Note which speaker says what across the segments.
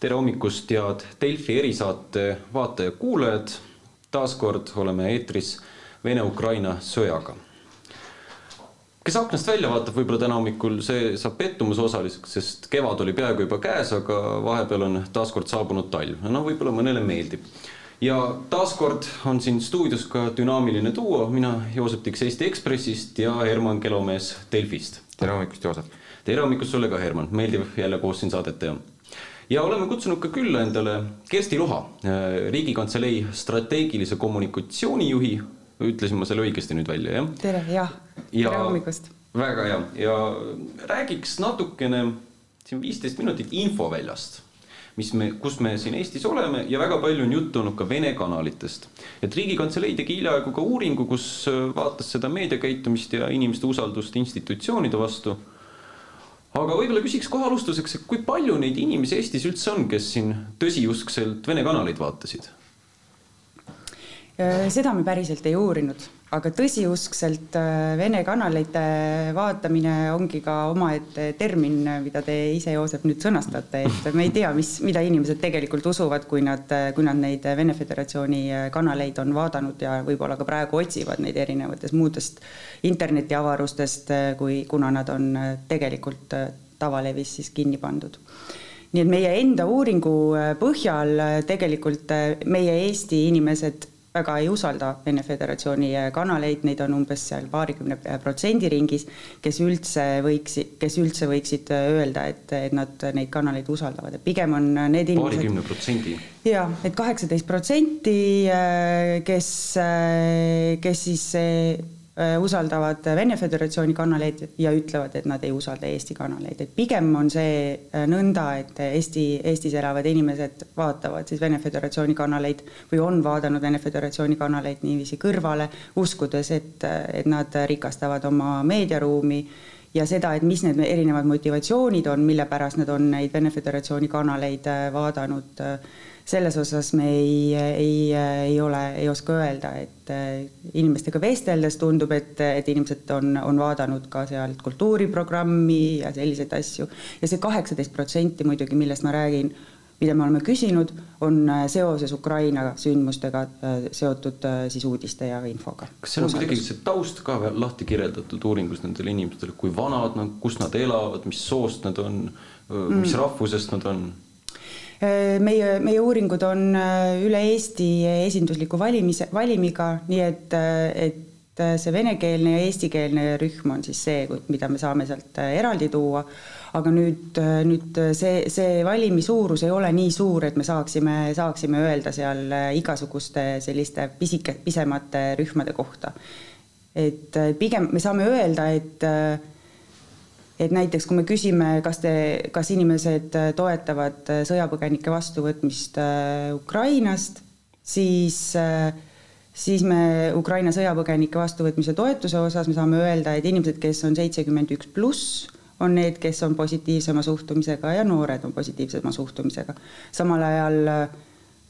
Speaker 1: tere hommikust, head Delfi erisaate vaatajad-kuulajad. taas kord oleme eetris Vene-Ukraina sõjaga. kes aknast välja vaatab, võib-olla täna hommikul, see saab pettumuse osaliseks, sest kevad oli peaaegu juba käes, aga vahepeal on taas kord saabunud talv. no võib-olla mõnele meeldib. ja taaskord on siin stuudios ka dünaamiline duo, mina, Joosep Tiks Eesti Ekspressist ja Herman Kelomees Delfist.
Speaker 2: tere hommikust, Joosep!
Speaker 1: tere hommikust sulle ka, Herman, meeldiv jälle koos siin saadet teha ja oleme kutsunud ka külla endale Kersti Loha, äh, Riigikantselei strateegilise kommunikatsiooni juhi. ütlesin ma selle õigesti nüüd välja, jah?
Speaker 3: tere, jah ja,, tere hommikust!
Speaker 1: väga hea ja räägiks natukene siin viisteist minutit infoväljast mis me, kus me siin Eestis oleme ja väga palju on juttu olnud ka Vene kanalitest. et Riigikantselei tegi hiljaaegu ka uuringu, kus äh, vaatas seda meediakäitumist ja inimeste usaldust institutsioonide vastu aga võib-olla küsiks kohe alustuseks, et kui palju neid inimesi Eestis üldse on, kes siin tõsiuskselt Vene kanaleid vaatasid?
Speaker 3: Äh, seda me päriselt ei uurinud, aga tõsiuskselt äh, Vene kanalite vaatamine ongi ka omaette termin, mida te ise, Joosep, nüüd sõnastate, et me ei tea, mis, mida inimesed tegelikult usuvad, kui nad, kui nad neid Vene Föderatsiooni kanaleid on vaadanud ja võib-olla ka praegu otsivad neid erinevatest muudest internetiavarustest, kui, kuna nad on tegelikult tavalevis siis kinni pandud. Nii et meie enda uuringu põhjal tegelikult meie Eesti inimesed väga ei usalda Vene Föderatsiooni kanaleid, neid on umbes seal paarikümne protsendi ringis, kes üldse võiks, kes üldse võiksid öelda, et, et nad neid kanaleid usaldavad, et pigem on need inimesed.
Speaker 1: paarikümne protsendi?
Speaker 3: jaa, et kaheksateist protsenti, kes, kes siis Äh, usaldavad Vene Föderatsiooni kanaleid ja ütlevad, et nad ei usalda Eesti kanaleid, et pigem on see äh, nõnda, et Eesti, Eestis elavad inimesed vaatavad siis Vene Föderatsiooni kanaleid või on vaadanud Vene Föderatsiooni kanaleid niiviisi kõrvale, uskudes, et, et nad rikastavad oma meediaruumi ja seda, et mis need erinevad motivatsioonid on, mille pärast nad on neid Vene Föderatsiooni kanaleid äh, vaadanud selles osas me ei, ei, ei ole, ei oska öelda, et äh, inimestega vesteldes tundub, et, et inimesed on, on vaadanud ka sealt kultuuriprogrammi ja selliseid asju. ja see kaheksateist protsenti muidugi, millest ma räägin, mida me oleme küsinud, on äh, seoses Ukraina sündmustega äh, seotud siis uudiste ja infoga.
Speaker 1: kas seal on kuidagi see taust ka lahti kirjeldatud uuringus nendele inimestele, kui vanad nad, kus nad elavad, mis soost nad on, mis mm. rahvusest nad on?
Speaker 3: Äh, meie, meie uuringud on äh, üle Eesti esindusliku valimise, valimiga, nii et, äh, et see venekeelne ja eestikeelne rühm on siis see, mida me saame sealt eraldi tuua. aga nüüd, nüüd see, see valimi suurus ei ole nii suur, et me saaksime, saaksime öelda seal igasuguste selliste pisike, pisemate rühmade kohta. et pigem me saame öelda, et et näiteks kui me küsime, kas te, kas inimesed toetavad sõjapõgenike vastuvõtmist äh, Ukrainast, siis, äh, siis me Ukraina sõjapõgenike vastuvõtmise toetuse osas me saame öelda, et inimesed, kes on seitsekümmend üks pluss, on need, kes on positiivsema suhtumisega ja noored on positiivsema suhtumisega. samal ajal äh,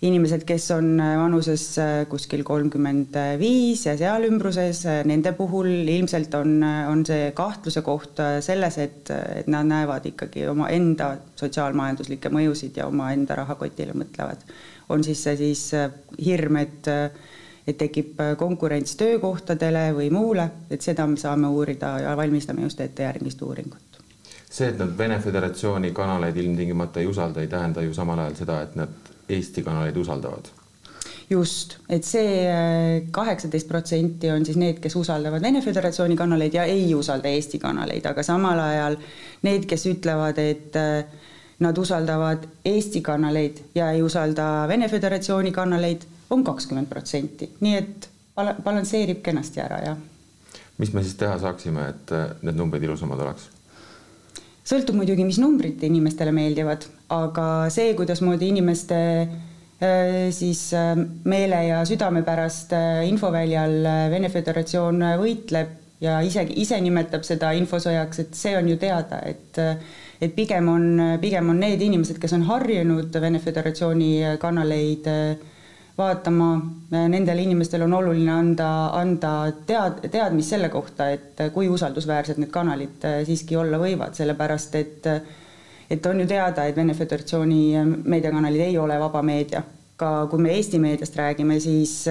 Speaker 3: inimesed, kes on äh, vanuses äh, kuskil kolmkümmend viis ja seal ümbruses, äh, nende puhul ilmselt on, on see kahtluse koht selles, et, et nad näevad ikkagi omaenda sotsiaalmajanduslikke mõjusid ja omaenda rahakotile mõtlevad. on siis see siis hirm, et, et tekib konkurents töökohtadele või muule, et seda me saame uurida ja valmistame just ette järgmist uuringut
Speaker 2: see, et nad Vene Föderatsiooni kanaleid ilmtingimata ei usalda, ei tähenda ju samal ajal seda, et nad Eesti kanaleid usaldavad?
Speaker 3: just, et see äh, kaheksateist protsenti on siis need, kes usaldavad Vene Föderatsiooni kanaleid ja ei usalda Eesti kanaleid, aga samal ajal need, kes ütlevad, et äh, nad usaldavad Eesti kanaleid ja ei usalda Vene Föderatsiooni kanaleid, on kakskümmend protsenti, nii et bal-, balansseerib kenasti ära, jah.
Speaker 2: mis me siis teha saaksime, et äh, need numbrid ilusamad oleks?
Speaker 3: Sõltub muidugi, mis numbrid inimestele meeldivad, aga see, kuidasmoodi inimeste äh, siis äh, meele ja südame pärast äh, infoväljal Vene Föderatsioon võitleb ja isegi ise nimetab seda infosõjaks, et see on ju teada, et et pigem on, pigem on need inimesed, kes on harjunud Vene Föderatsiooni kanaleid äh, vaatama, nendel inimestel on oluline anda, anda tead, teadmist selle kohta, et kui usaldusväärsed need kanalid äh, siiski olla võivad, sellepärast et et on ju teada, et Vene Föderatsiooni meediakanalid ei ole vaba meedia. ka kui me Eesti meediast räägime, siis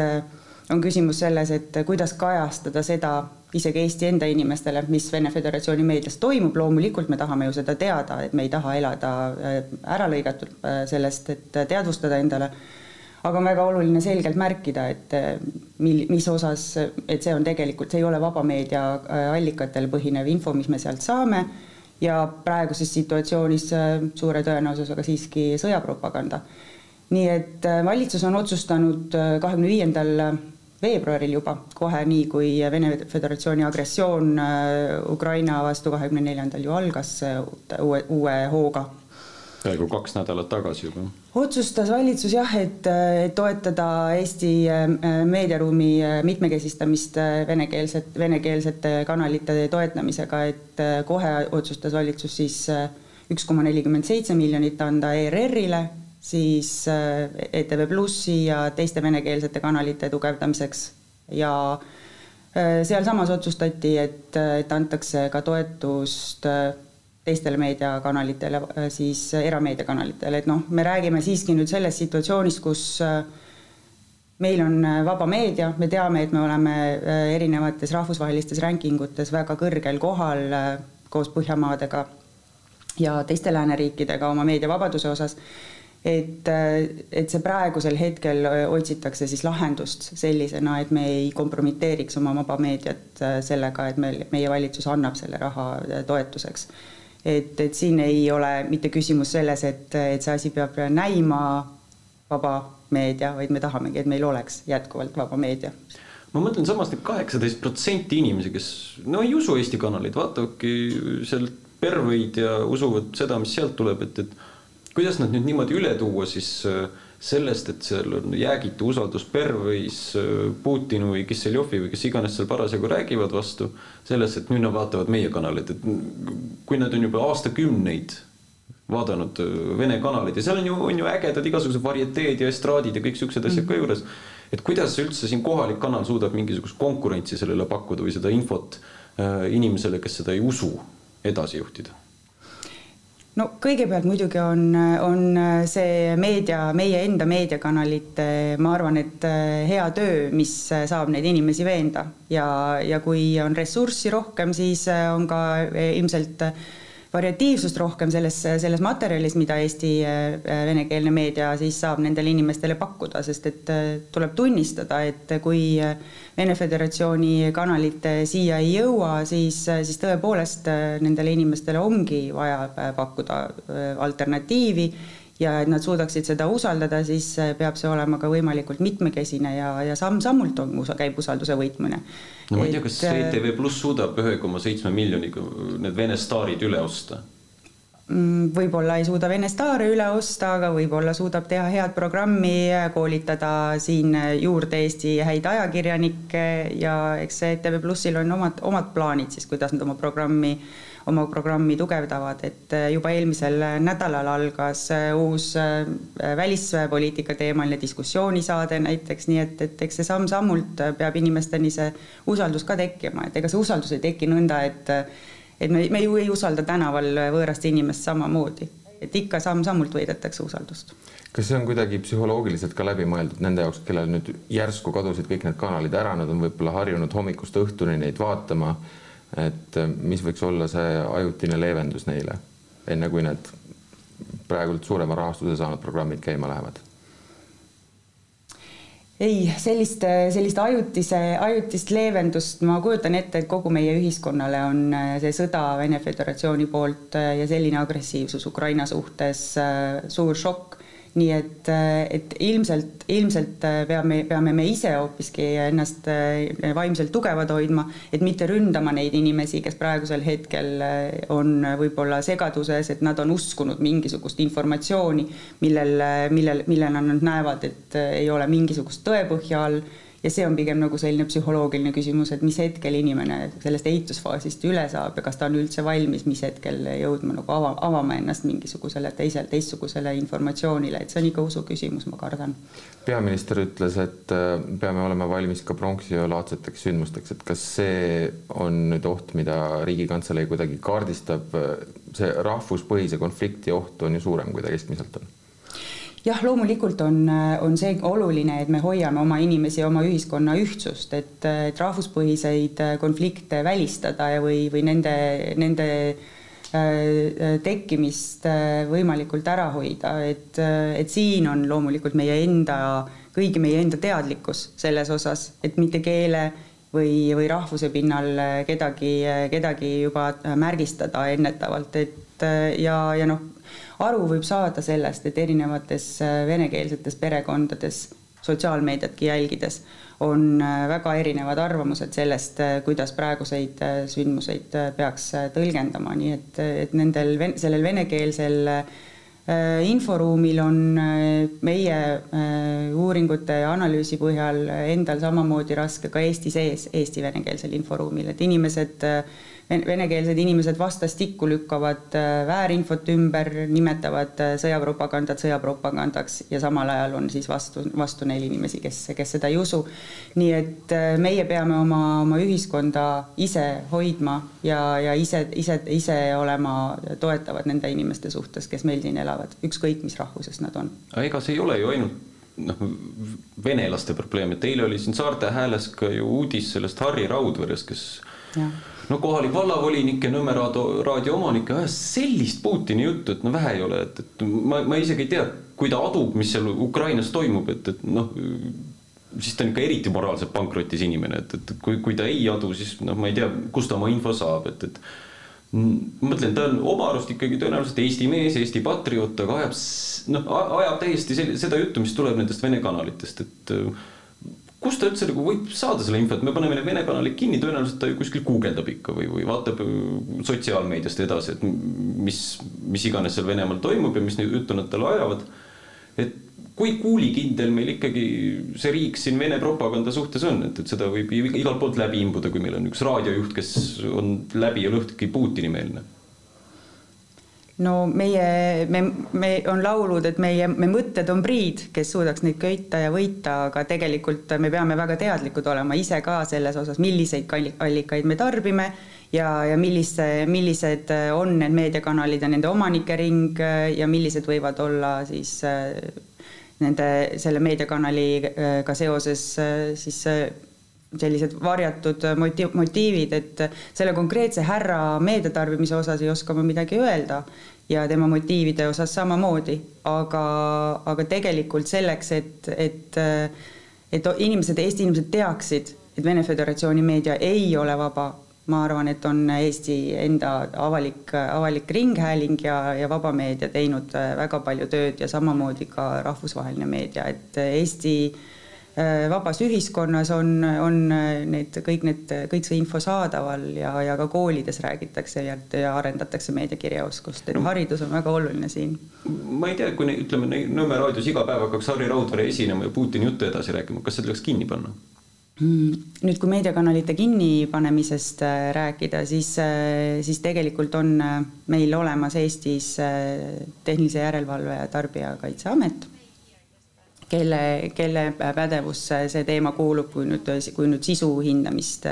Speaker 3: on küsimus selles, et kuidas kajastada seda isegi Eesti enda inimestele, mis Vene Föderatsiooni meedias toimub, loomulikult me tahame ju seda teada, et me ei taha elada ära lõigatud sellest, et teadvustada endale aga on väga oluline selgelt märkida, et eh, mil, mis osas, et see on tegelikult, see ei ole vaba meedia eh, allikatel põhinev info, mis me sealt saame ja praeguses situatsioonis eh, suure tõenäosusega siiski sõjapropaganda. nii et valitsus on otsustanud kahekümne viiendal veebruaril juba, kohe nii, kui Vene Föderatsiooni agressioon Ukraina vastu kahekümne neljandal ju algas uue, uue hooga
Speaker 1: peaaegu kaks nädalat tagasi juba.
Speaker 3: otsustas valitsus jah, et, et toetada Eesti äh, meediaruumi äh, mitmekesistamist äh, venekeelset, venekeelsete kanalite toetamisega, et kohe otsustas valitsus siis üks koma nelikümmend seitse miljonit anda ERR-ile, siis ETV Plussi ja teiste venekeelsete kanalite tugevdamiseks ja sealsamas otsustati, et, et antakse ka toetust teistele meediakanalitele, äh, siis äh, erameediakanalitele, et noh, me räägime siiski nüüd sellest situatsioonist, kus äh, meil on vaba meedia, me teame, et me oleme erinevates rahvusvahelistes rankingutes väga kõrgel kohal koos Põhjamaadega ja teiste lääneriikidega oma meediavabaduse osas, et, et see praegusel hetkel otsitakse siis lahendust sellisena, et me ei kompromiteeriks oma vaba meediat sellega, et meil, meie valitsus annab selle raha toetuseks et, et siin ei ole mitte küsimus selles, et, et see asi peab näima vaba meedia, vaid me tahamegi, et meil oleks jätkuvalt vaba meedia.
Speaker 1: Ma mõtlen samas need kaheksateist protsenti inimesi, kes no ei usu Eesti kanaleid, vaatavadki sealt perveid ja usuvad seda, mis sealt tuleb, et, et kuidas nad nüüd niimoodi üle tuua siis äh, sellest, et seal on jäägitu usaldus Perveis, Putini või Kisseljovi või kes iganes seal parasjagu räägivad vastu, selles, et nüüd nad vaatavad meie kanalit, et kui nad on juba aastakümneid vaadanud äh, Vene kanaleid ja seal on ju, on ju ägedad igasugused varieteed ja estraadid ja kõik siuksed asjad mm -hmm. ka mhm. juures. et kuidas üldse siin kohalik kanal suudab mingisugust konkurentsi sellele pakkuda või seda infot äh, inimesele, kes seda ei usu, edasi juhtida
Speaker 3: no kõigepealt muidugi on, on see meedia, meie enda meediakanalite, ma arvan, et hea töö, mis saab neid inimesi veenda. Ja, ja kui on ressurssi rohkem, siis on ka ilmselt variatiivsust rohkem selles, selles materjalis, mida Eesti äh, venekeelne meedia siis saab nendele inimestele pakkuda, sest et äh, tuleb tunnistada, et kui äh, Vene Föderatsiooni kanalid siia ei jõua, siis, siis tõepoolest nendele inimestele ongi vaja pakkuda alternatiivi ja et nad suudaksid seda usaldada, siis peab see olema ka võimalikult mitmekesine ja, ja samm-sammult on, käib usalduse võitmine.
Speaker 1: no ma ei tea, kas ETV Pluss suudab ühe koma seitsme miljoniga need Vene staarid üle osta?
Speaker 3: Mm, võib-olla ei suuda Vene staare üle osta, aga võib-olla suudab teha head programmi, koolitada siin juurde Eesti häid ajakirjanikke ja eks ETV Plussil on omad, omad plaanid siis, kuidas nad oma programmi oma programmi tugevdavad, et äh, juba eelmisel nädalal algas äh, uus äh, välispoliitika teemaline diskussioonisaade näiteks, nii et, et eks see samm-sammult peab inimesteni see usaldus ka tekkima, et ega see usaldus ei teki nõnda, et et me, me ju ei usalda tänaval võõrast inimest samamoodi, et ikka samm-sammult võidetakse usaldust.
Speaker 2: Kas see on kuidagi psühholoogiliselt ka läbi mõeldud nende jaoks, kellel nüüd järsku kadusid kõik need kanalid ära, nad on võib-olla harjunud hommikust õhtuni neid vaatama et äh, mis võiks olla see ajutine leevendus neile, enne kui need praegult suurema rahastuse saanud programmid käima lähevad?
Speaker 3: ei, sellist, sellist ajutise, ajutist leevendust ma kujutan ette, et kogu meie ühiskonnale on äh, see sõda Vene Föderatsiooni poolt äh, ja selline agressiivsus Ukraina suhtes suur šokk nii et, et ilmselt, ilmselt peame, peame me ise hoopiski ennast eh, vaimselt tugevad hoidma, et mitte ründama neid inimesi, kes praegusel hetkel eh, on võib-olla segaduses, et nad on uskunud mingisugust informatsiooni, millel, millel, millena nad näevad, et ei ole mingisugust tõepõhja all ja see on pigem nagu selline psühholoogiline küsimus, et mis hetkel inimene sellest ehitusfaasist üle saab ja kas ta on üldse valmis, mis hetkel jõudma nagu ava, avama ennast mingisugusele teisele, teistsugusele informatsioonile, et see on ikka usu küsimus, ma kardan.
Speaker 2: peaminister ütles, et äh, peame olema valmis ka pronksiöölaadseteks sündmusteks, et kas see on nüüd oht, mida Riigikantselei kuidagi kaardistab, see rahvuspõhise konflikti oht on ju suurem, kui ta keskmiselt on
Speaker 3: jah, loomulikult on, on see oluline, et me hoiame oma inimesi, oma ühiskonna ühtsust, et, et rahvuspõhiseid konflikte välistada ja, või, või nende, nende äh, tekkimist äh, võimalikult ära hoida, et, et siin on loomulikult meie enda, kõigi meie enda teadlikkus selles osas, et mitte keele või, või rahvuse pinnal kedagi, kedagi juba märgistada ennetavalt, et ja, ja noh, aru võib saada sellest, et erinevates äh, venekeelsetes perekondades sotsiaalmeediatki jälgides on äh, väga erinevad arvamused sellest, äh, kuidas praeguseid sündmuseid peaks tõlgendama, nii et, et nendel, sellel venekeelsel inforuumil on meie uuringute ja analüüsi põhjal endal samamoodi raske ka Eesti sees, Eesti venekeelsel inforuumil, et inimesed venekeelsed inimesed vastastikku lükkavad äh, väärinfot ümber, nimetavad äh, sõjapropagandat sõjapropagandaks ja samal ajal on siis vastu, vastu neil inimesi, kes, kes seda ei usu. nii et äh, meie peame oma, oma ühiskonda ise hoidma ja, ja ise, ise, ise olema toetavad nende inimeste suhtes, kes meil siin elavad, ükskõik mis rahvusest nad on.
Speaker 1: ega see ei ole ju ainult noh, venelaste probleem, et eile oli siin Saarte Hääles ka ju uudis sellest Harri Raudverest, kes ja no kohalik vallavolinik ja Nõmme raadio, raadio omanik ajas sellist Putini juttu, et no vähe ei ole, et, et ma, ma isegi ei tea, kui ta adub, mis seal Ukrainas toimub, et, et noh, siis ta on ikka eriti moraalselt pankrotis inimene, et, et kui, kui ta ei adu, siis noh, ma ei tea, kust ta oma info saab, et, et ma mõtlen, ta on oma arust ikkagi tõenäoliselt Eesti mees, Eesti patrioot, aga ajab noh, ajab täiesti seda juttu, mis tuleb nendest Vene kanalitest, et kust ta üldse nagu võib saada selle info, et me paneme need Vene kanalid kinni, tõenäoliselt ta ju kuskil guugeldab ikka või, või vaatab äh, sotsiaalmeediast edasi, et mis, mis iganes seal Venemaal toimub ja mis juttu nad talle ajavad. et kui kuulikindel meil ikkagi see riik siin Vene propaganda suhtes on, et, et seda võib igalt poolt läbi imbuda, kui meil on üks raadiojuht, kes on läbi ja lõhki Putini-meelne
Speaker 3: no meie, me, me on laulud, et meie, me mõtted on priid, kes suudaks neid köita ja võita, aga tegelikult me peame väga teadlikud olema ise ka selles osas, milliseid allikaid me tarbime ja, ja millise, millised on need meediakanalid ja nende omanike ring ja millised võivad olla siis nende, selle meediakanaliga seoses siis sellised varjatud motiiv, motiivid, et selle konkreetse härra meediatarbimise osas ei oska ma midagi öelda ja tema motiivide osas samamoodi, aga, aga tegelikult selleks, et, et, et inimesed, Eesti inimesed teaksid, et Vene Föderatsiooni meedia ei ole vaba, ma arvan, et on Eesti enda avalik, avalik ringhääling ja, ja vaba meedia teinud väga palju tööd ja samamoodi ka rahvusvaheline meedia, et Eesti Äh, vabas ühiskonnas on, on äh, need kõik need, kõik see info saadaval ja, ja ka koolides räägitakse ja, ja arendatakse meediakirjaoskust, et no. haridus on väga oluline siin.
Speaker 1: ma ei tea, kui ütleme Nõmme raadios iga päev hakkaks Harri Raudvere esinema ja Putini juttu edasi rääkima, kas seda tuleks kinni panna?
Speaker 3: Mm, nüüd, kui meediakanalite kinnipanemisest äh, rääkida, siis, siis tegelikult on meil olemas Eestis Tehnilise Järelevalve ja Tarbijakaitseamet kelle, kelle pädevusse see teema kuulub, kui nüüd, kui nüüd sisu hindamist,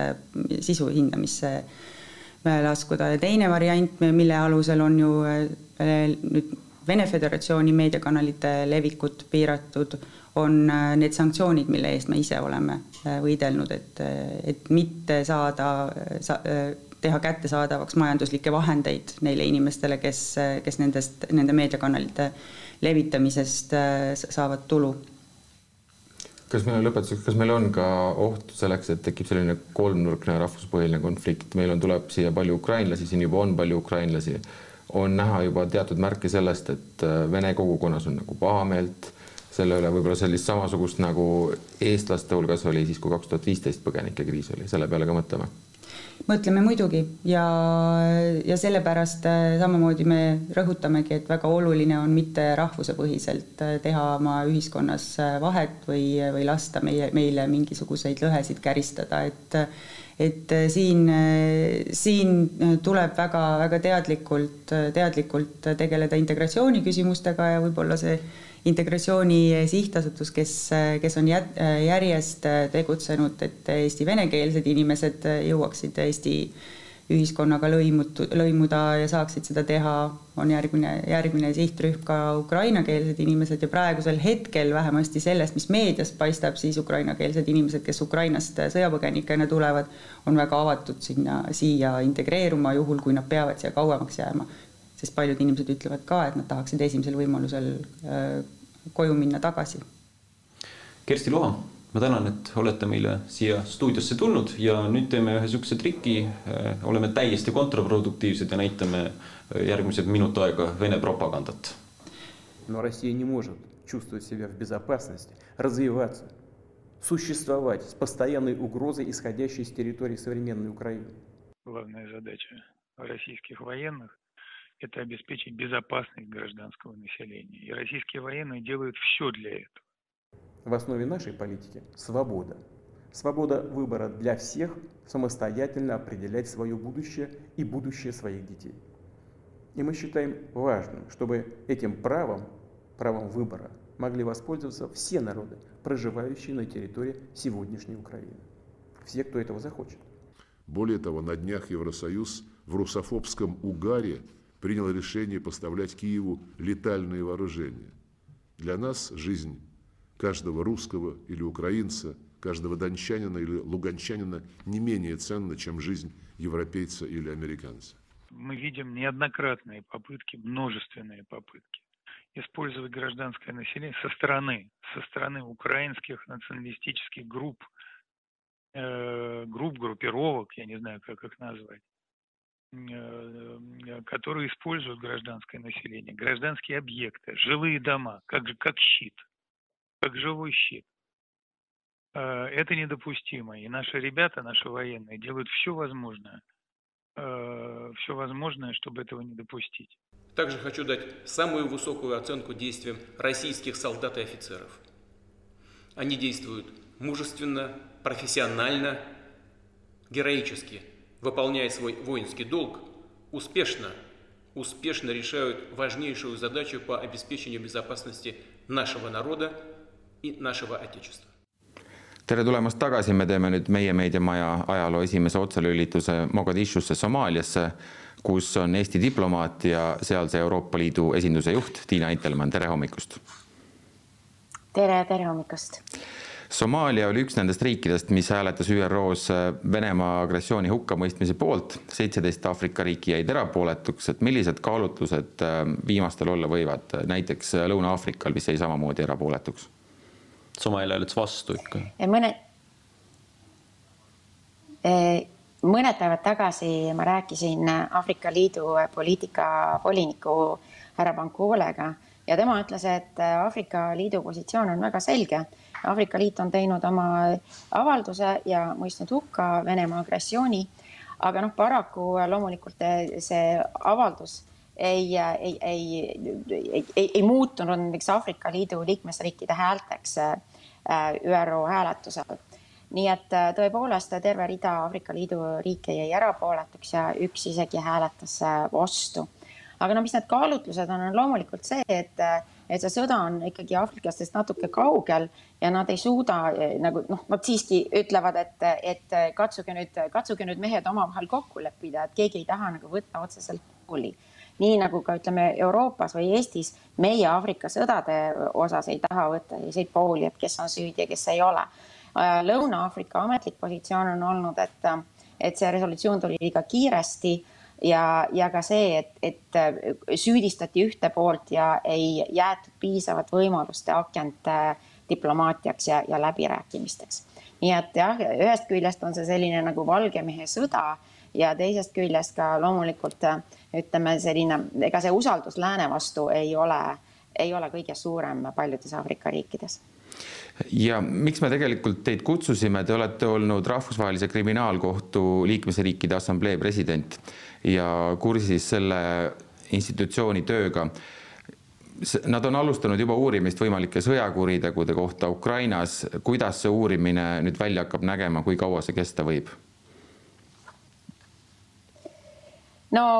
Speaker 3: sisu hindamisse laskuda. Ja teine variant, mille alusel on ju nüüd Vene Föderatsiooni meediakanalite levikut piiratud, on need sanktsioonid, mille eest me ise oleme võidelnud, et, et mitte saada sa,, teha kättesaadavaks majanduslikke vahendeid neile inimestele, kes, kes nendest, nende meediakanalite levitamisest äh, saavad tulu.
Speaker 2: kas meil on lõpetuseks, kas meil on ka oht selleks, et tekib selline kolmnurkne rahvuspõhiline konflikt, meil on, tuleb siia palju ukrainlasi, siin juba on palju ukrainlasi, on näha juba teatud märke sellest, et äh, vene kogukonnas on nagu pahameelt selle üle. Võib-olla sellist samasugust nagu eestlaste hulgas oli siis, kui kaks tuhat viisteist põgenikekriis oli, selle peale ka mõtleme
Speaker 3: mõtleme muidugi ja, ja sellepärast äh, samamoodi me rõhutamegi, et väga oluline on mitte rahvusepõhiselt äh, teha oma ühiskonnas äh, vahet või, või lasta meie, meile mingisuguseid lõhesid käristada, et et siin, siin tuleb väga-väga teadlikult, teadlikult tegeleda integratsiooni küsimustega ja võib-olla see integratsiooni sihtasutus, kes, kes on järjest tegutsenud, et Eesti venekeelsed inimesed jõuaksid Eesti ühiskonnaga lõimut-, lõimuda ja saaksid seda teha, on järgmine, järgmine sihtrühm ka ukrainakeelsed inimesed ja praegusel hetkel vähemasti sellest, mis meediast paistab, siis ukrainakeelsed inimesed, kes Ukrainast sõjapõgenikena tulevad, on väga avatud sinna, siia integreeruma, juhul kui nad peavad siia kauemaks jääma sest paljud inimesed ütlevad ka, et nad tahaksid esimesel võimalusel äh, koju minna tagasi.
Speaker 1: Kersti Loha, ma tänan, et olete meile siia stuudiosse tulnud ja nüüd teeme ühe niisuguse triki, äh, oleme täiesti kontraproduktiivsed ja näitame äh, järgmised minut aega Vene propagandat.
Speaker 4: Но Россия не может чувствовать себя в безопасности, развиваться, существовать с постоянной угрозой, исходящей с территории современной Украины.
Speaker 5: Главная задача российских военных это обеспечить безопасность гражданского населения. И российские военные делают все для этого.
Speaker 4: В основе нашей политики свобода. Свобода выбора для всех самостоятельно определять свое будущее и будущее своих детей. И мы считаем важным, чтобы этим правом, правом выбора, могли воспользоваться все народы, проживающие на территории сегодняшней Украины. Все, кто этого захочет.
Speaker 6: Более того, на днях Евросоюз в русофобском угаре принял решение поставлять Киеву летальные вооружения. Для нас жизнь каждого русского или украинца, каждого дончанина или луганчанина не менее ценна, чем жизнь европейца или американца.
Speaker 5: Мы видим неоднократные попытки, множественные попытки использовать гражданское население со стороны, со стороны украинских националистических групп, э, групп, группировок, я не знаю, как их назвать, которые используют гражданское население, гражданские объекты, жилые дома, как, как щит, как живой щит. Э, это недопустимо. И наши ребята, наши военные делают все возможное, э, все возможное, чтобы этого не допустить.
Speaker 7: Также хочу дать самую высокую оценку действиям российских солдат и офицеров. Они действуют мужественно, профессионально, героически – выполняя свой воинский долг, успешно, успешно решают важнейшую задачу по обеспечению безопасности нашего народа и нашего Отечества.
Speaker 2: tere tulemast tagasi, me teeme nüüd meie meediamaja ajaloo esimese otselülituse Mogadishusse Somaaliasse, kus on Eesti diplomaat ja sealse Euroopa Liidu esinduse juht Tiina Intelmann, tere hommikust!
Speaker 8: tere, tere hommikust!
Speaker 2: Somaalia oli üks nendest riikidest, mis hääletas ÜRO-s äh, Venemaa agressiooni hukkamõistmise poolt, seitseteist Aafrika riiki jäid erapooletuks, et millised kaalutlused äh, viimastel olla võivad, näiteks äh, Lõuna-Aafrikal, mis jäi samamoodi erapooletuks?
Speaker 1: Somaalia hääletas vastu ikka.
Speaker 8: mõne, mõned päevad tagasi ma rääkisin Aafrika Liidu poliitikavoliniku härra Bankoolega ja tema ütles, et Aafrika Liidu positsioon on väga selge Aafrika Liit on teinud oma avalduse ja mõistnud hukka Venemaa agressiooni. aga noh, paraku loomulikult see avaldus ei, ei, ei, ei, ei, ei muutunud näiteks Aafrika Liidu liikmesriikide häälteks äh, ÜRO hääletusel. nii et äh, tõepoolest terve rida Aafrika Liidu riike jäi erapooletuks ja üks isegi hääletas vastu. aga no mis need kaalutlused on, on loomulikult see, et et see sõda on ikkagi aafriklastest natuke kaugel ja nad ei suuda eh, nagu noh, nad siiski ütlevad, et, et katsuge nüüd, katsuge nüüd mehed omavahel kokku leppida, et keegi ei taha nagu võtta otseselt pooli. nii nagu ka ütleme Euroopas või Eestis meie Aafrika sõdade osas ei taha võtta selliseid pooli, et kes on süüdi ja kes ei ole. Lõuna-Aafrika ametlik positsioon on olnud, et, et see resolutsioon tuli liiga kiiresti ja, ja ka see, et, et äh, süüdistati ühte poolt ja ei jäetud piisavat võimalust akent äh, diplomaatiaks ja, ja läbirääkimisteks. nii et jah, ühest küljest on see selline nagu valge mehe sõda ja teisest küljest ka loomulikult äh, ütleme selline, ega see usaldus lääne vastu ei ole ei ole kõige suurem paljudes Aafrika riikides
Speaker 2: ja miks me tegelikult teid kutsusime, te olete olnud Rahvusvahelise Kriminaalkohtu liikmesriikide assamblee president ja kursis selle institutsiooni tööga. Nad on alustanud juba uurimist võimalike sõjakuritegude kohta Ukrainas. kuidas see uurimine nüüd välja hakkab nägema, kui kaua see kesta võib?
Speaker 8: no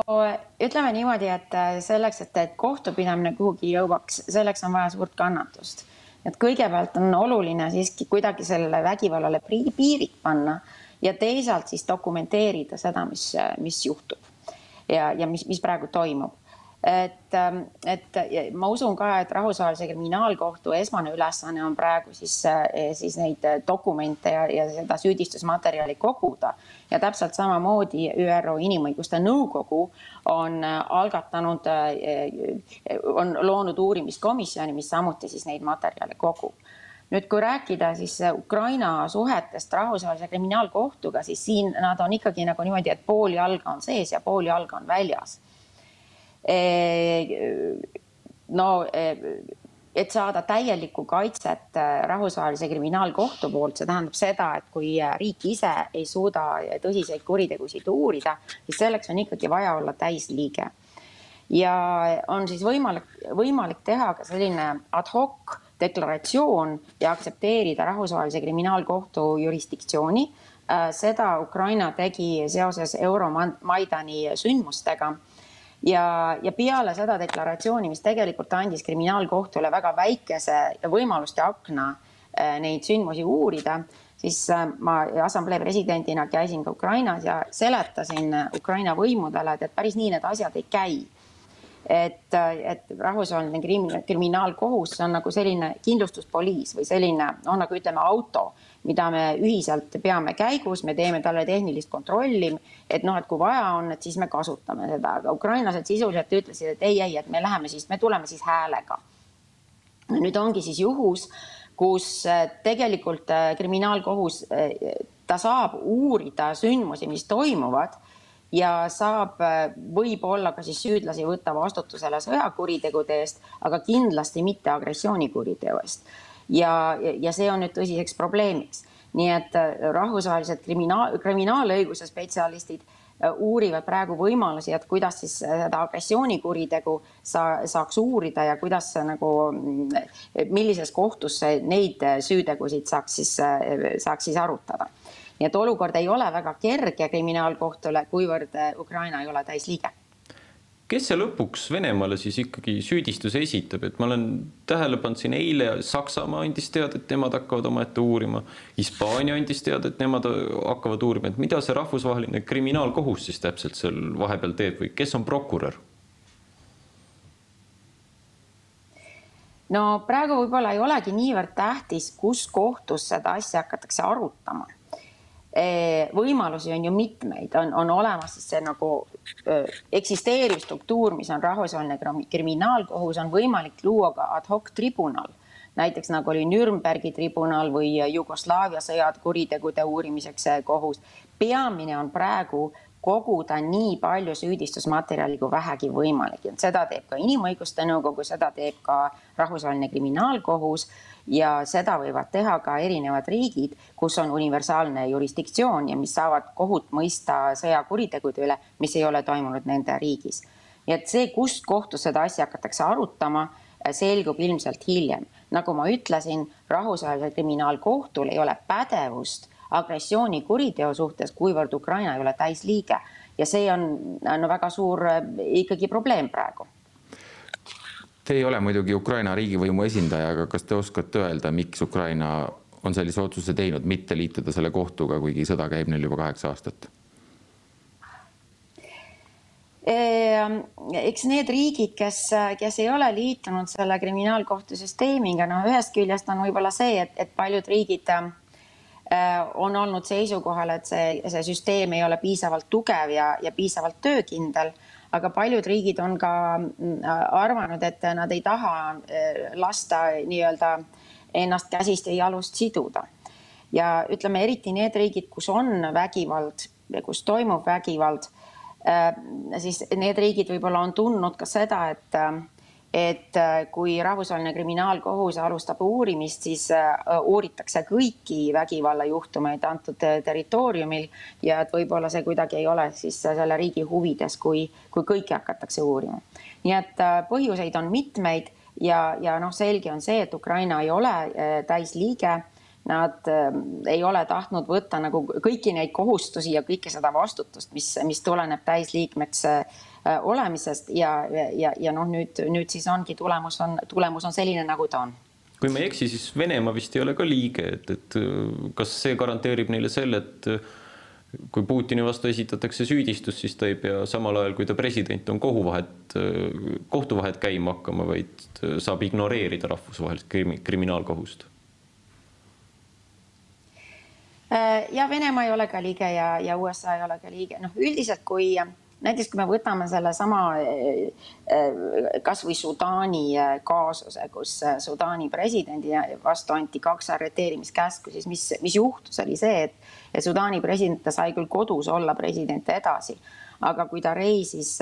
Speaker 8: ütleme niimoodi, et selleks, et, kohtupidamine kuhugi jõuaks, selleks on vaja suurt kannatust et kõigepealt on oluline siiski kuidagi sellele vägivallale piirid panna ja teisalt siis dokumenteerida seda, mis, mis juhtub ja, ja mis, mis praegu toimub et, ähm, et ma usun ka, et Rahvusvahelise Kriminaalkohtu esmane ülesanne on praegu siis, äh, siis neid dokumente ja, ja seda süüdistusmaterjali koguda. ja täpselt samamoodi ÜRO Inimõiguste Nõukogu on äh, algatanud, äh, on loonud uurimiskomisjoni, mis samuti siis neid materjale kogub nüüd, kui rääkida siis Ukraina suhetest Rahvusvahelise Kriminaalkohtuga, siis siin nad on ikkagi nagu niimoodi, et pool jalga on sees ja pool jalga on väljas no et saada täielikku kaitset äh, Rahvusvahelise Kriminaalkohtu poolt, see tähendab seda, et kui riik ise ei suuda tõsiseid kuritegusid uurida, siis selleks on ikkagi vaja olla täisliige. ja on siis võimalik, võimalik teha ka selline ad hoc deklaratsioon ja aktsepteerida Rahvusvahelise Kriminaalkohtu jurisdiktsiooni. Seda Ukraina tegi seoses Euromaidani sündmustega ja, ja peale seda deklaratsiooni, mis tegelikult andis kriminaalkohtule väga väikese võimaluste akna äh, neid sündmusi uurida, siis äh, ma assamblee presidendina käisin ka Ukrainas ja seletasin Ukraina võimudele, et, et päris nii need asjad ei käi. Et, et rahvusvaheline kriminaalkohus on nagu selline kindlustuspoliis või selline noh, nagu ütleme auto mida me ühiselt peame käigus, me teeme talle tehnilist kontrolli, et noh, et kui vaja on, et siis me kasutame seda, aga ukrainlased sisuliselt ütlesid, et ei, ei, et me läheme siis, me tuleme siis häälega. nüüd ongi siis juhus, kus äh, tegelikult äh, kriminaalkohus, äh, ta saab uurida sündmusi, mis toimuvad ja saab võib-olla ka siis süüdlasi võtta vastutusele sõjakuritegude eest, aga kindlasti mitte agressioonikuriteo eest ja, ja see on nüüd tõsiseks probleemiks. nii et äh, rahvusvahelised kriminaal, kriminaalõiguse spetsialistid äh, uurivad praegu võimalusi, et kuidas siis äh, seda agressioonikuritegu sa, saaks uurida ja kuidas nagu, mm, millises kohtus neid süütegusid saaks siis, saaks siis arutada. nii et olukord ei ole väga kerge kriminaalkohtule, kuivõrd Ukraina ei ole täisliige
Speaker 1: kes see lõpuks Venemaale siis ikkagi süüdistuse esitab, et ma olen tähele pannud siin eile Saksamaa andis teada, et nemad hakkavad omaette uurima. Hispaania andis teada, et nemad hakkavad uurima, et mida see rahvusvaheline kriminaalkohus siis täpselt seal vahepeal teeb või kes on prokurör?
Speaker 8: no praegu võib-olla ei olegi niivõrd tähtis, kus kohtus seda asja hakatakse arutama võimalusi on ju mitmeid, on, on olemas siis see nagu eksisteeriv struktuur, mis on rahvusvaheline kriminaalkohus, on võimalik luua ka ad hoc tribunal, näiteks nagu oli Nürnbergi tribunal või Jugoslaavia sõjad kuritegude uurimiseks kohus. peamine on praegu koguda nii palju süüdistusmaterjali kui vähegi võimalik, et seda teeb ka Inimõiguste Nõukogu, seda teeb ka Rahvusvaheline Kriminaalkohus ja seda võivad teha ka erinevad riigid, kus on universaalne jurisdiktsioon ja mis saavad kohut mõista sõjakuritegude üle, mis ei ole toimunud nende riigis. nii et see, kust kohtus seda asja hakatakse arutama, selgub ilmselt hiljem. nagu ma ütlesin, rahvusvahelisel kriminaalkohtul ei ole pädevust agressioonikuriteo suhtes, kuivõrd Ukraina ei ole täisliige ja see on no väga suur ikkagi probleem praegu
Speaker 2: Te ei ole muidugi Ukraina riigivõimu esindaja, aga kas te oskate öelda, miks Ukraina on sellise otsuse teinud, mitte liituda selle kohtuga, kuigi sõda käib neil juba kaheksa aastat?
Speaker 8: Ehm, eks need riigid, kes, kes ei ole liitunud selle kriminaalkohtu süsteemiga, no ühest küljest on võib-olla see, et, et paljud riigid äh, on olnud seisukohal, et see, see süsteem ei ole piisavalt tugev ja, ja piisavalt töökindel aga paljud riigid on ka mm, arvanud, et nad ei taha eh, lasta nii-öelda ennast käsist ja jalust siduda. ja ütleme eriti need riigid, kus on vägivald ja kus toimub vägivald, eh, siis need riigid võib-olla on tundnud ka seda, et et äh, kui Rahvusvaheline Kriminaalkohus alustab uurimist, siis äh, uuritakse kõiki vägivallajuhtumeid antud äh, territooriumil ja et võib-olla see kuidagi ei ole siis selle riigi huvides, kui, kui kõiki hakatakse uurima. nii et põhjuseid on mitmeid ja, ja noh, selge on see, et Ukraina ei ole täisliige nad ei ole tahtnud võtta nagu kõiki neid kohustusi ja kõike seda vastutust, mis, mis tuleneb täisliikmeks olemisest ja, ja, ja noh, nüüd, nüüd siis ongi tulemus on, tulemus on selline, nagu ta on
Speaker 1: kui ma ei eksi, siis Venemaa vist ei ole ka liige, et, et äh, kas see garanteerib neile selle, et äh, kui Putini vastu esitatakse süüdistus, siis ta ei pea samal ajal, kui ta president on, kohuvahet, kohtuvahet käima hakkama, vaid saab ignoreerida rahvusvahelist krimi, kriminaalkohust?
Speaker 8: ja Venemaa ei ole ka liige ja, ja USA ei ole ka liige, noh, üldiselt kui näiteks kui me võtame sellesama eh, eh, kasvõi Sudaani eh, kaasuse, kus Sudaani presidendi vastu anti kaks arreteerimiskäsku, siis mis, mis juhtus, oli see, et, Sudaani president, ta sai küll kodus olla president edasi, aga kui ta reisis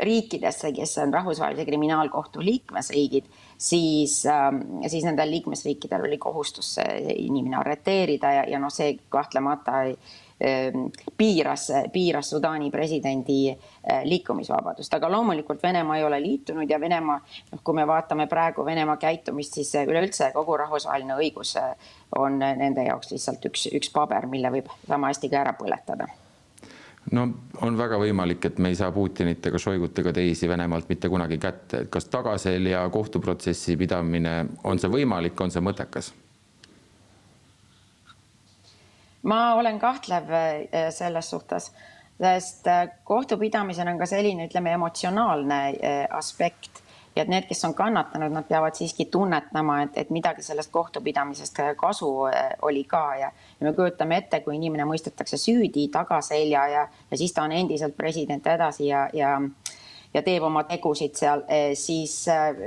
Speaker 8: riikidesse, kes on Rahvusvahelise Kriminaalkohtu liikmesriigid, siis, siis nendel liikmesriikidel oli kohustus see inimene arreteerida ja, ja noh, see kahtlemata ei piiras, piiras Sudaani presidendi eh, liikumisvabadust, aga loomulikult Venemaa ei ole liitunud ja Venemaa, noh, kui me vaatame praegu Venemaa käitumist, siis üleüldse kogu rahvusvaheline õigus eh, on nende jaoks lihtsalt üks, üks paber, mille võib sama hästi ka ära põletada.
Speaker 2: No on väga võimalik, et me ei saa Putinit ega Šoigut ega teisi Venemaalt mitte kunagi kätte, et kas tagaselja kohtuprotsessi pidamine, on see võimalik, on see mõttekas?
Speaker 8: Ma olen kahtlev äh, selles suhtes, sest äh, kohtupidamisel on ka selline, ütleme, emotsionaalne äh, aspekt. Ja et need, kes on kannatanud, nad peavad siiski tunnetama, et, et midagi sellest kohtupidamisest kasu oli ka. Ja, ja me kujutame ette, kui inimene mõistetakse süüdi tagaselja ja, ja siis ta on endiselt president edasi ja, ja ja teeb oma tegusid seal, siis,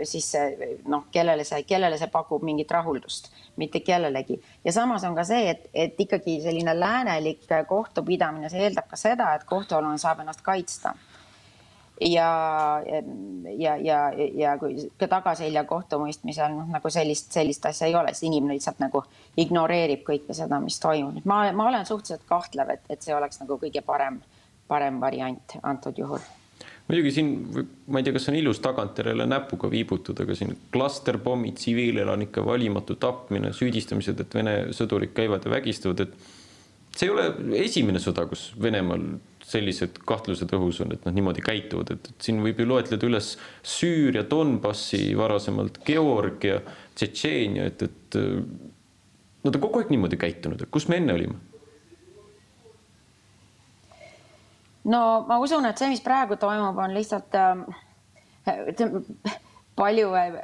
Speaker 8: siis noh, kellele see, kellele see pakub mingit rahuldust mitte kellelegi. ja samas on ka see, et, et ikkagi selline läänelik kohtupidamine, see eeldab ka seda, et kohtualune saab ennast kaitsta. ja, ja, ja, ja kui ka tagaselja kohtumõistmisel noh, nagu sellist, sellist asja ei ole, siis inimene lihtsalt nagu ignoreerib kõike seda, mis toimub. ma, ma olen suhteliselt kahtlev, et, et see oleks nagu kõige parem, parem variant antud juhul
Speaker 1: muidugi siin, ma ei tea, kas on ilus tagantjärele näpuga viibutada, aga siin klasterpommid, tsiviilelanike valimatu tapmine, süüdistamised, et Vene sõdurid käivad ja vägistavad, et see ei ole esimene sõda, kus Venemaal sellised kahtlused õhus on, et nad niimoodi käituvad, et, siin võib ju loetleda üles Süüria, Donbassi, varasemalt Georgia, Tšetšeenia, et, et nad on kogu aeg niimoodi käitunud, et kus me enne olime
Speaker 8: no ma usun, et see, mis praegu toimub, on lihtsalt äh, palju äh,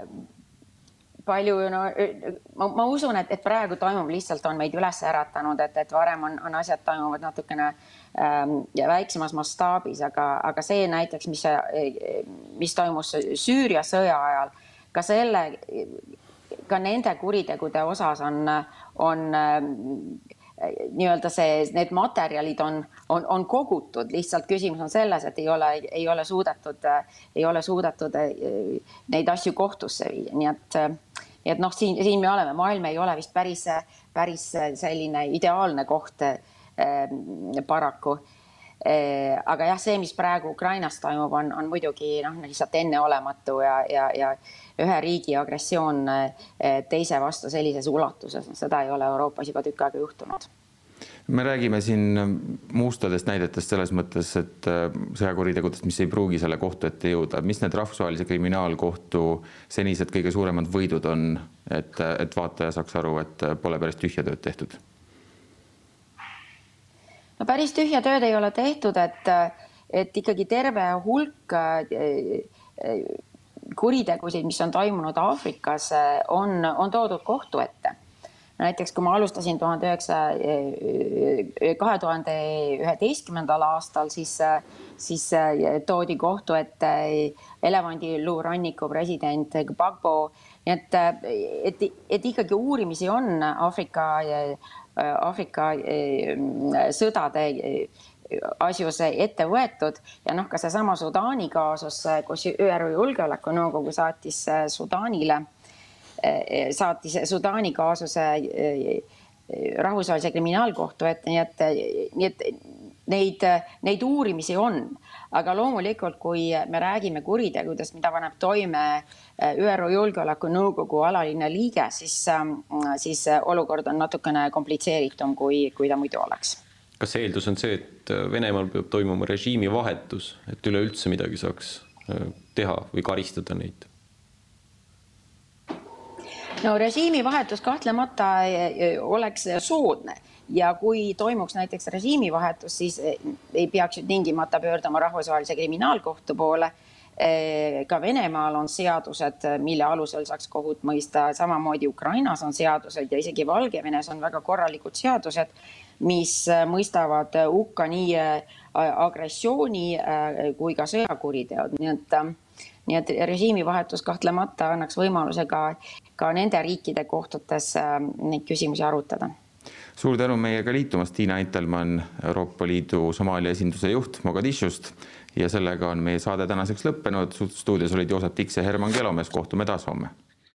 Speaker 8: palju no ma, ma usun, et, et praegu toimub lihtsalt on meid üles äratanud, et, et varem on, on asjad toimuvad natukene ähm, väiksemas mastaabis, aga, aga see näiteks, mis, mis toimus Süüria sõja ajal, ka selle, ka nende kuritegude osas on, on nii-öelda see, need materjalid on, on, on kogutud, lihtsalt küsimus on selles, et ei ole, ei ole suudetud, ei ole suudetud eh, neid asju kohtusse viia, nii et, nii et noh, siin, siin me oleme, maailm ei ole vist päris, päris selline ideaalne koht eh, paraku aga jah, see, mis praegu Ukrainas toimub, on, on muidugi noh, lihtsalt enneolematu ja, ja, ja ühe riigi agressioon eh, teise vastu sellises ulatuses, seda ei ole Euroopas juba tükk aega juhtunud
Speaker 2: me räägime siin mustadest näidetest selles mõttes, et eh, sõjakuritegudest, mis ei pruugi selle kohtu ette jõuda, mis need rahvusvahelise kriminaalkohtu senised kõige suuremad võidud on, et, et vaataja saaks aru, et pole päris tühja tööd tehtud?
Speaker 8: Päris tühja tööd ei ole tehtud, et, et ikkagi terve hulk eh, kuritegusid, mis on toimunud Aafrikas, on, on toodud kohtu ette. näiteks kui ma alustasin tuhande üheksasaja, kahe tuhande üheteistkümnendal aastal, siis, siis toodi kohtu ette elevandiluuranniku president Gbagbo. nii et, et, et ikkagi uurimisi on Aafrika, Aafrika sõdade asjus ette võetud. Ja noh, ka seesama Sudaani kaasus, kus ÜRO Julgeolekunõukogu saatis Sudaanile, saatis Sudaani kaasuse rahvusvahelise kriminaalkohtu ette, nii et, nii et neid, neid uurimisi on, aga loomulikult, kui me räägime kuritegudest, mida paneb toime ÜRO Julgeolekunõukogu alaline liige, siis, siis olukord on natukene komplitseeritum, kui, kui ta muidu oleks.
Speaker 1: kas eeldus on see, et Venemaal peab toimuma režiimivahetus, et üleüldse midagi saaks teha või karistada neid?
Speaker 8: no režiimivahetus kahtlemata oleks soodne ja kui toimuks näiteks režiimivahetus, siis ei peaks ju tingimata pöörduma rahvusvahelise kriminaalkohtu poole. ka Venemaal on seadused, mille alusel saaks kohut mõista, samamoodi Ukrainas on seadused ja isegi Valgevenes on väga korralikud seadused, mis mõistavad hukka nii agressiooni kui ka sõjakuriteod, nii et nii et režiimivahetus kahtlemata annaks võimaluse ka, ka nende riikide kohtutes neid küsimusi arutada
Speaker 2: suur tänu meiega liitumast, Tiina Eitelmann, Euroopa Liidu Somaalia esinduse juht Mogadishust. Ja sellega on meie saade tänaseks lõppenud. stuudios olid Joosep Tiks ja Herman Kelomees, kohtume taas homme